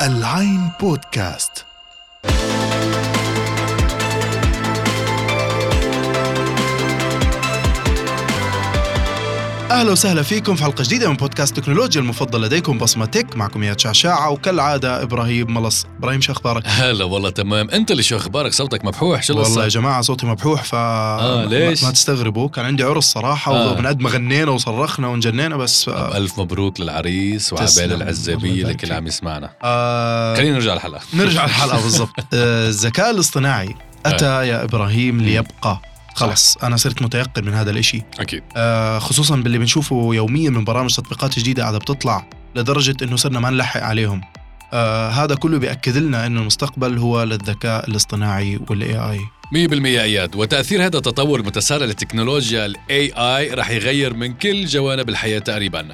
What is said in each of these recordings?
العين بودكاست. أهلا وسهلا فيكم في حلقة جديدة من بودكاست تكنولوجيا المفضل لديكم بصمة تك معكم يا شعشاعه وكالعاده إبراهيم ملص. إبراهيم شو أخبارك؟ هلا والله تمام. أنت اللي شو أخبارك؟ صوتك مبحوح شو والله يا جماعة صوتي مبحوح ف آه، ليش؟ ما, ما تستغربوا. كان عندي عرس صراحة آه. ومن قد ما غنينا وصرخنا ونجنينا بس آه. ألف مبروك للعريس وعبال العزابيه لكل. عم يسمعنا. آه خلينا نرجع الحلقة. نرجع الحلقة بالضبط. آه، الذكاء الاصطناعي أتى يا إبراهيم ليبقى. خلص أنا صرت متيقن من هذا الإشي. أكيد. آه، خصوصا باللي بنشوفه يوميا من برامج تطبيقات جديدة قاعدة بتطلع لدرجة إنه صرنا ما نلحق عليهم. آه هذا كله بيأكد لنا إنه المستقبل هو للذكاء الاصطناعي وال AI 100% إياد. وتأثير هذا التطور المتسارع للتكنولوجيا ال AI رح يغير من كل جوانب الحياة تقريبا.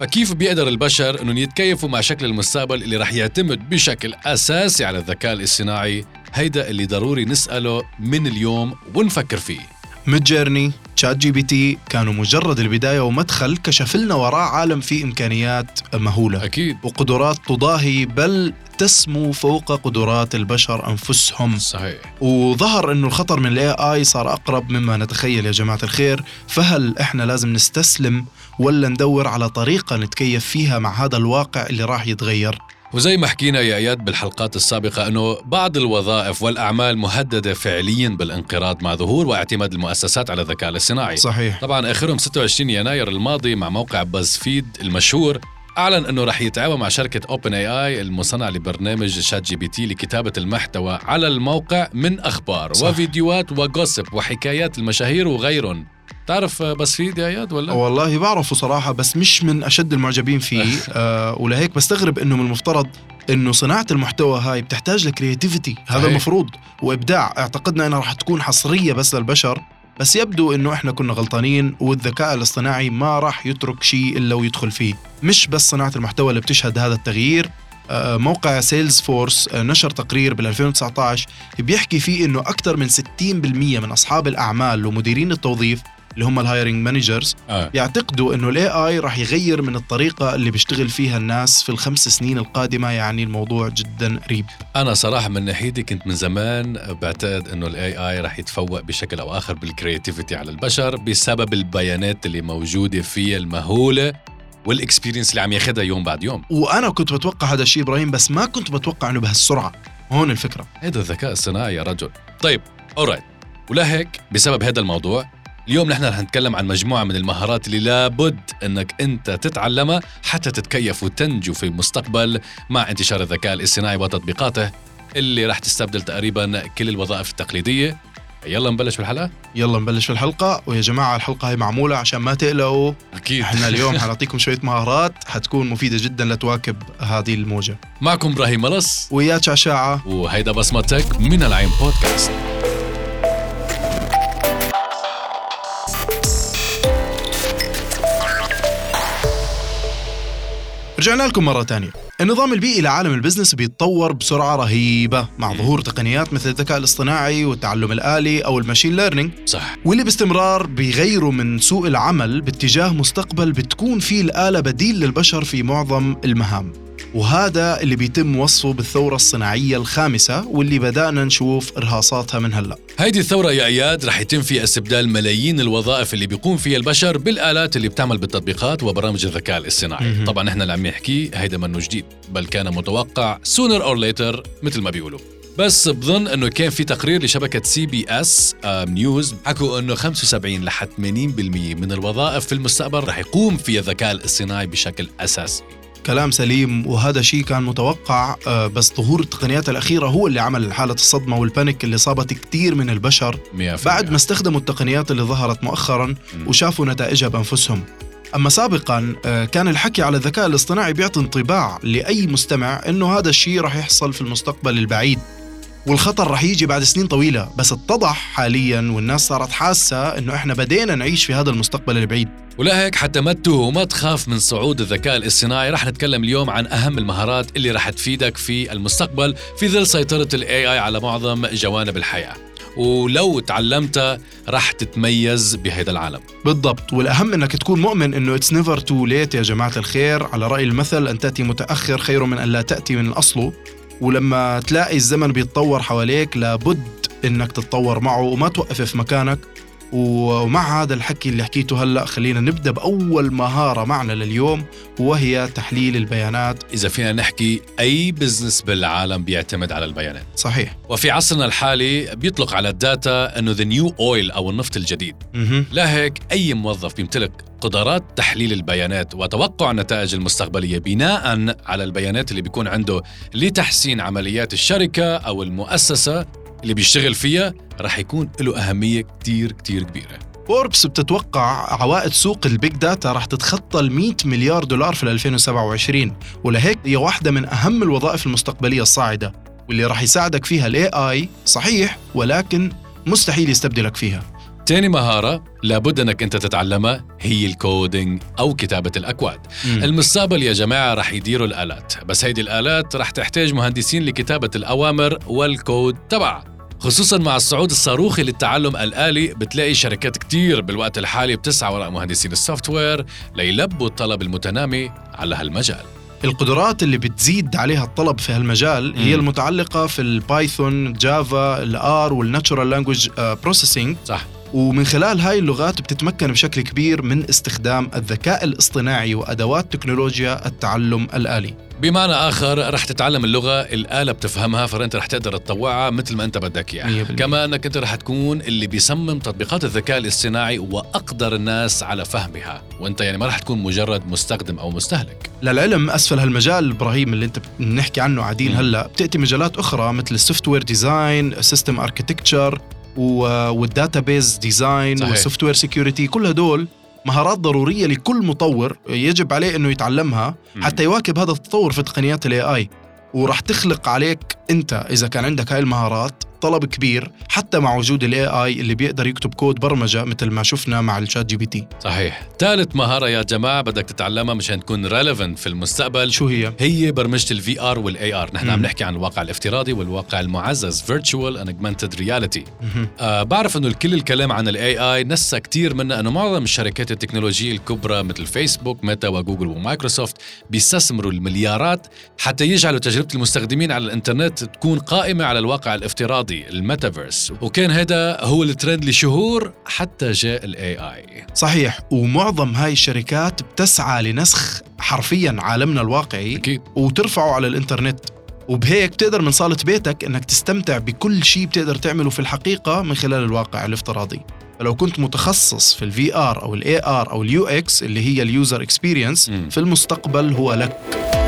فكيف بيقدر البشر إنهم يتكيفوا مع شكل المستقبل اللي رح يعتمد بشكل أساسي على الذكاء الاصطناعي؟ هيدا اللي ضروري نسأله من اليوم ونفكر فيه. ميد جيرني تشات جي بي تي كانوا مجرد البداية ومدخل كشف لنا وراه عالم فيه إمكانيات مهولة. أكيد. وقدرات تضاهي بل تسمو فوق قدرات البشر أنفسهم. صحيح. وظهر إنه الخطر من ال AI صار أقرب مما نتخيل يا جماعة الخير. فهل إحنا لازم نستسلم ولا ندور على طريقة نتكيف فيها مع هذا الواقع اللي راح يتغير؟ وزي ما حكينا يا إياد بالحلقات السابقة أنه بعض الوظائف والأعمال مهددة فعليا بالانقراض مع ظهور واعتماد المؤسسات على الذكاء الاصطناعي. صحيح. طبعا آخرهم 26 يناير الماضي مع موقع BuzzFeed المشهور أعلن أنه رح يتعاون مع شركة OpenAI المصنع لبرنامج ChatGPT لكتابة المحتوى على الموقع من أخبار صح. وفيديوهات و gossip وحكايات المشاهير وغيرهم. تعرف BuzzFeed يا اياد ولا؟ والله بعرفه صراحة بس مش من أشد المعجبين فيه. آه ولهيك بستغرب إنه من المفترض إنه صناعة المحتوى هاي بتحتاج ل creativity هذا. المفروض وإبداع. أعتقدنا إنها راح تكون حصرية بس للبشر. بس يبدو إنه إحنا كنا غلطانين والذكاء الاصطناعي ما راح يترك شيء إلا ويدخل فيه. مش بس صناعة المحتوى اللي بتشهد هذا التغيير. آه، موقع Salesforce آه، نشر تقرير بال 2019 بيحكي فيه إنه أكثر من 60% من أصحاب الأعمال ومديرين التوظيف اللي هم ال hiring managers آه. يعتقدوا إنه ال AI راح يغير من الطريقة اللي بيشتغل فيها الناس في الخمس سنين القادمة يعني الموضوع جدا قريب أنا صراحة من ناحيتي كنت من زمان بعتقد إنه ال AI رح يتفوق بشكل أو آخر بال creativity على البشر بسبب البيانات اللي موجودة فيها المهولة وال experience اللي عم ياخذها يوم بعد يوم. وأنا كنت بتوقع هذا الشيء إبراهيم بس ما كنت بتوقع إنه بهالسرعة. هون الفكرة. هذا الذكاء الصناعي يا رجل. طيب اورايت ولهيك بسبب هذا الموضوع اليوم نحن رح نتكلم عن مجموعة من المهارات اللي لابد إنك أنت تتعلمها حتى تتكيف وتنجو في المستقبل مع انتشار الذكاء الاصطناعي وتطبيقاته اللي رح تستبدل تقريبا كل الوظائف التقليدية. يلا نبلش بالحلقة؟ يلا نبلش في الحلقة ويا جماعة الحلقة هي معمولة عشان ما تقلقوا. أكيد. إحنا اليوم حنعطيكم شوية مهارات حتكون مفيدة جدا لتواكب هذه الموجة. معكم إبراهيم ملص ويا شعشاعه وهيدا بصمتك من العين بودكاست. رجعنا لكم مرة تانية النظام البيئي لعالم ال business بيتطور بسرعة رهيبة. مع ظهور تقنيات مثل الذكاء الاصطناعي والتعلم الآلي أو ال machine learning صح. واللي باستمرار بيغيروا من سوق العمل باتجاه مستقبل بتكون فيه الآلة بديل للبشر في معظم المهام. وهذا اللي بيتم وصفه بالثورة الصناعية الخامسة واللي بدأنا نشوف إرهاصاتها من هلأ هيدي الثورة يا أياد رح يتم فيها استبدال ملايين الوظائف اللي بيقوم فيها البشر بالآلات اللي بتعمل بالتطبيقات وبرامج الذكاء الاصطناعي،. طبعا إحنا اللي عم نحكيه هيدا منه جديد، بل كان متوقع sooner or later مثل ما بيقولوا. بس بظن إنه كان في تقرير لشبكة CBS News حكوا إنه 75 لحد 80% من الوظائف في المستقبل رح يقوم فيها الذكاء الاصطناعي بشكل أساسي. كلام سليم وهذا شيء كان متوقع آه، بس ظهور التقنيات الأخيرة هو اللي عمل حالة الصدمة والبانيك اللي صابت كتير من البشر. 100% بعد ما استخدموا التقنيات اللي ظهرت مؤخرا. وشافوا نتائجها بأنفسهم. أما سابقا آه، كان الحكي على الذكاء الاصطناعي بيعطي انطباع لأي مستمع أنه هذا الشيء رح يحصل في المستقبل البعيد. والخطر رح يجي بعد سنين طويلة بس اتضح حاليا والناس صارت حاسة أنه إحنا بدينا نعيش في هذا المستقبل البعيد. ولهيك حتى ما تتوه وما تخاف من صعود الذكاء الاصطناعي. رح نتكلم اليوم عن أهم المهارات اللي رح تفيدك في المستقبل في ظل سيطرة ال AI على معظم جوانب الحياة. ولو تعلمتها رح تتميز بهذا العالم. بالضبط والأهم أنك تكون مؤمن أنه it's never too late يا جماعة الخير. على رأي المثل أن تأتي متأخر خير من أن لا تأتي من أصله ولما تلاقي الزمن بيتطور حواليك لابد إنك تتطور معه وما توقف في مكانك. ومع هذا الحكي اللي حكيته هلأ خلينا نبدأ بأول مهارة معنا لليوم وهي تحليل البيانات. إذا فينا نحكي أي business بالعالم بيعتمد على البيانات؟ صحيح. وفي عصرنا الحالي بيطلق على ال data إنه the new oil أو النفط الجديد. لهيك أي موظف بيمتلك قدرات تحليل البيانات وتوقع النتائج المستقبلية بناء على البيانات اللي بيكون عنده لتحسين عمليات الشركة أو المؤسسة اللي بيشتغل فيها رح يكون له أهمية كتير كتير كبيرة فوربس بتتوقع عوائد سوق ال big data رح تتخطى ال 100 مليار دولار في 2027 ولهيك هي واحدة من أهم الوظائف المستقبلية الصاعدة واللي رح يساعدك فيها ال AI صحيح ولكن مستحيل يستبدلك فيها تاني مهارة لابد أنك أنت تتعلمها هي ال coding أو كتابة الأكواد. مم. المستقبل يا جماعة رح يديروا الآلات، بس هيدي الآلات رح تحتاج مهندسين لكتابة الأوامر والكود تبعها. خصوصا مع الصعود الصاروخي للتعلم الآلي بتلاقي شركات كتير بالوقت الحالي بتسعى وراء مهندسين ال software ليلبوا الطلب المتنامي على هالمجال القدرات اللي بتزيد عليها الطلب في هالمجال هي مم. المتعلقة في ال Python، Java، ال R وال natural language processing صح ومن خلال هاي اللغات بتتمكن بشكل كبير من استخدام الذكاء الاصطناعي وأدوات تكنولوجيا التعلم الآلي. بمعنى آخر رح تتعلم اللغة الآلة بتفهمها فأنت رح تقدر تطوعها مثل ما أنت بدك بالمية. كما أنك أنت رح تكون اللي بيصمم تطبيقات الذكاء الاصطناعي وأقدر الناس على فهمها وأنت يعني ما رح تكون مجرد مستخدم أو مستهلك للعلم أسفل هالمجال إبراهيم اللي أنت بنحكي عنه قاعدين مم. هلأ بتأتي مجالات أخرى مثل ال software design، system architecture وال database design صحيح. وال software security كل هدول مهارات ضرورية لكل مطور يجب عليه إنه يتعلمها. حتى يواكب هذا التطور في تقنيات ال AI وراح تخلق عليك أنت إذا كان عندك هاي المهارات طلب كبير حتى مع وجود ال AI اللي بيقدر يكتب كود برمجة مثل ما شفنا مع ال ChatGPT صحيح. ثالث مهارة يا جماعة بدك تتعلمها مشان تكون relevant في المستقبل شو هي؟ هي برمجة ال VR وال AR نحن. عم نحكي عن الواقع الافتراضي والواقع المعزز augmented reality. مهم. آه بعرف إنه الكل الكلام عن ال AI نسى كثير منا إنه معظم الشركات التكنولوجية الكبرى مثل فيسبوك ميتا وجوجل ومايكروسوفت بيستثمروا المليارات حتى يجعلوا تجربة المستخدمين على الإنترنت تكون قائمة على الواقع الافتراضي. الميتافيرس. وكان هذا هو الترند لشهور حتى جاء ال AI صحيح ومعظم هاي الشركات بتسعى لنسخ حرفيا عالمنا الواقعي أكيد. وترفعه على الإنترنت. وبهيك بتقدر من صالة بيتك إنك تستمتع بكل شيء بتقدر تعمله في الحقيقة من خلال الواقع الافتراضي. فلو كنت متخصص في ال VR أو ال AR أو ال UX اللي هي ال user experience. في المستقبل هو لك.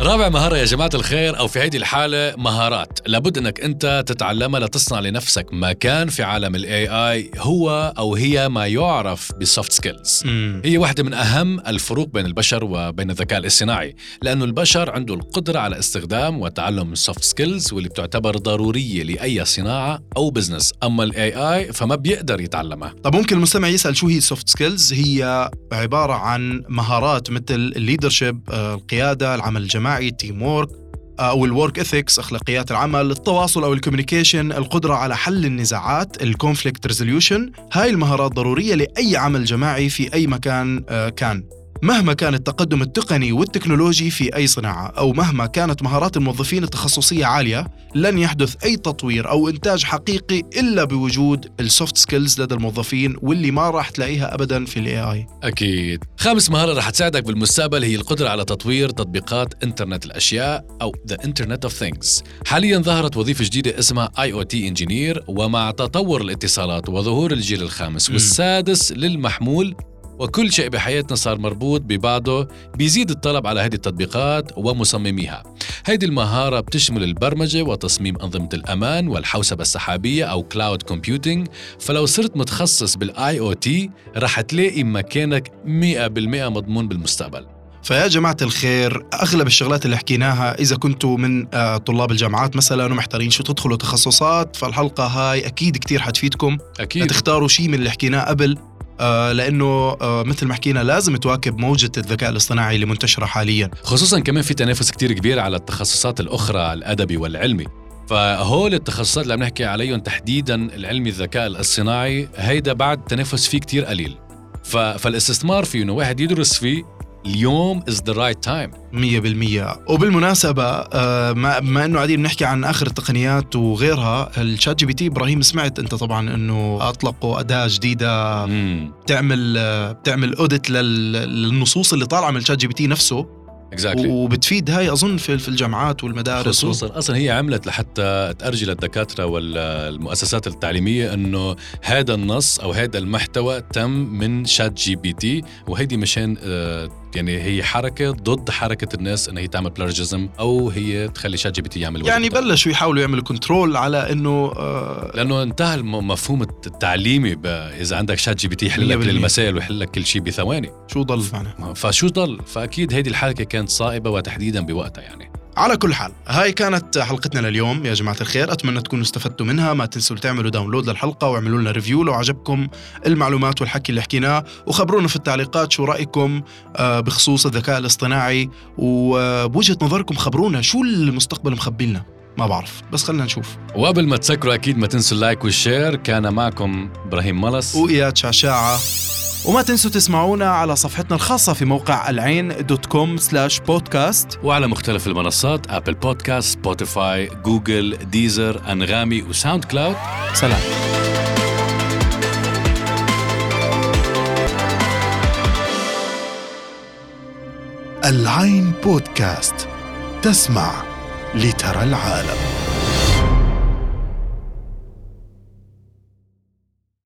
رابع مهارة يا جماعة الخير أو في هذه الحالة مهارات. لابد أنك أنت تتعلمها لتصنع لنفسك مكان في عالم ال AI هو أو هي ما يعرف بال soft skills. هي واحدة من أهم الفروق بين البشر وبين الذكاء الاصطناعي لأنه البشر عنده القدرة على استخدام وتعلم ال soft skills واللي بتعتبر ضرورية لأي صناعة أو business أما ال AI فما بيقدر يتعلمها. طب ممكن المستمع يسأل شو هي ال soft skills هي عبارة عن مهارات مثل ال leadership القيادة العمل الجماعي. ال teamwork أو ال work ethics أخلاقيات العمل التواصل أو ال communication القدرة على حل النزاعات ال conflict resolution هاي المهارات ضرورية لأي عمل جماعي في أي مكان آه، كان. مهما كان التقدم التقني والتكنولوجي في أي صناعة أو مهما كانت مهارات الموظفين التخصصية عالية لن يحدث أي تطوير أو إنتاج حقيقي إلا بوجود ال soft skills لدى الموظفين واللي ما راح تلاقيها ابدا في ال AI أكيد. خامس مهارة رح تساعدك بالمستقبل هي القدرة على تطوير تطبيقات إنترنت الأشياء أو The Internet of Things. حاليا ظهرت وظيفة جديدة اسمها IoT Engineer ومع تطور الاتصالات وظهور الجيل الخامس. والسادس للمحمول وكل شيء بحياتنا صار مربوط ببعضه بيزيد الطلب على هذه التطبيقات ومصمميها. هذه المهارة بتشمل البرمجة وتصميم أنظمة الأمان والحوسبة السحابية أو cloud computing فلو صرت متخصص بال IoT رح تلاقي مكانك 100% مضمون بالمستقبل. فيا جماعة الخير أغلب الشغلات اللي حكيناها إذا كنتوا من آه، طلاب الجامعات مثلا ومحتارين شو تدخلوا تخصصات فالحلقة هاي أكيد كتير حتفيدكم. أكيد. تختاروا شيء من اللي حكيناه قبل. لأنه آه، مثل ما حكينا لازم تواكب موجة الذكاء الاصطناعي اللي منتشرة حاليا خصوصا كمان في تنافس كتير كبير على التخصصات الأخرى الأدبي والعلمي فهول التخصصات اللي عم نحكي عليهم تحديدا العلمي الذكاء الصناعي هيدا بعد تنافس فيه كتير قليل. فالاستثمار فيه إنه واحد يدرس فيه اليوم is the right time 100% وبالمناسبة آه، ما, ما إنه قاعدين بنحكي عن آخر التقنيات وغيرها ال ChatGPT إبراهيم سمعت أنت طبعا إنه أطلقوا أداة جديدة بتعمل بتعمل audit للنصوص اللي طالعة من ال ChatGPT نفسه. Exactly. وبتفيد هاي أظن في في الجامعات والمدارس. خصوصا و... أصلا هي عملت لحتى تورجي للدكاترة والمؤسسات التعليمية إنه هذا النص أو هذا المحتوى تم من ChatGPT وهيدي مشان آه، يعني هي حركة ضد حركة الناس انها هي تعمل plagiarism أو هي تخلي ChatGPT يعمل يعني بلشوا يحاولوا يعملوا control على إنه آه لأنه انتهى المفهوم التعليمي إذا عندك ChatGPT يحل لك المسائل ويحل لك كل شيء بثواني. شو ضل؟ معنا فشو ضل؟ فأكيد هيدي الحركة كانت صائبة وتحديدا بوقتها يعني. على كل حال هاي كانت حلقتنا لليوم. يا جماعة الخير أتمنى تكونوا استفدتوا منها. ما تنسوا تعملوا download للحلقة واعملوا لنا review لو عجبكم المعلومات والحكي اللي حكيناه. وخبرونا في التعليقات شو رأيكم آه، بخصوص الذكاء الاصطناعي. وبوجهة نظركم خبرونا شو المستقبل مخبي لنا ما بعرف بس خلينا نشوف. وقبل ما تسكروا أكيد ما تنسوا ال like وال share. كان معكم إبراهيم ملس وإياد شعشاعة. وما تنسوا تسمعونا على صفحتنا الخاصة في موقع العين dot com slash podcast. وعلى مختلف المنصات أبل بودكاست سبوتيفاي جوجل ديزر أنغامي وساوند كلاود سلام. العين بودكاست تسمع لترى العالم.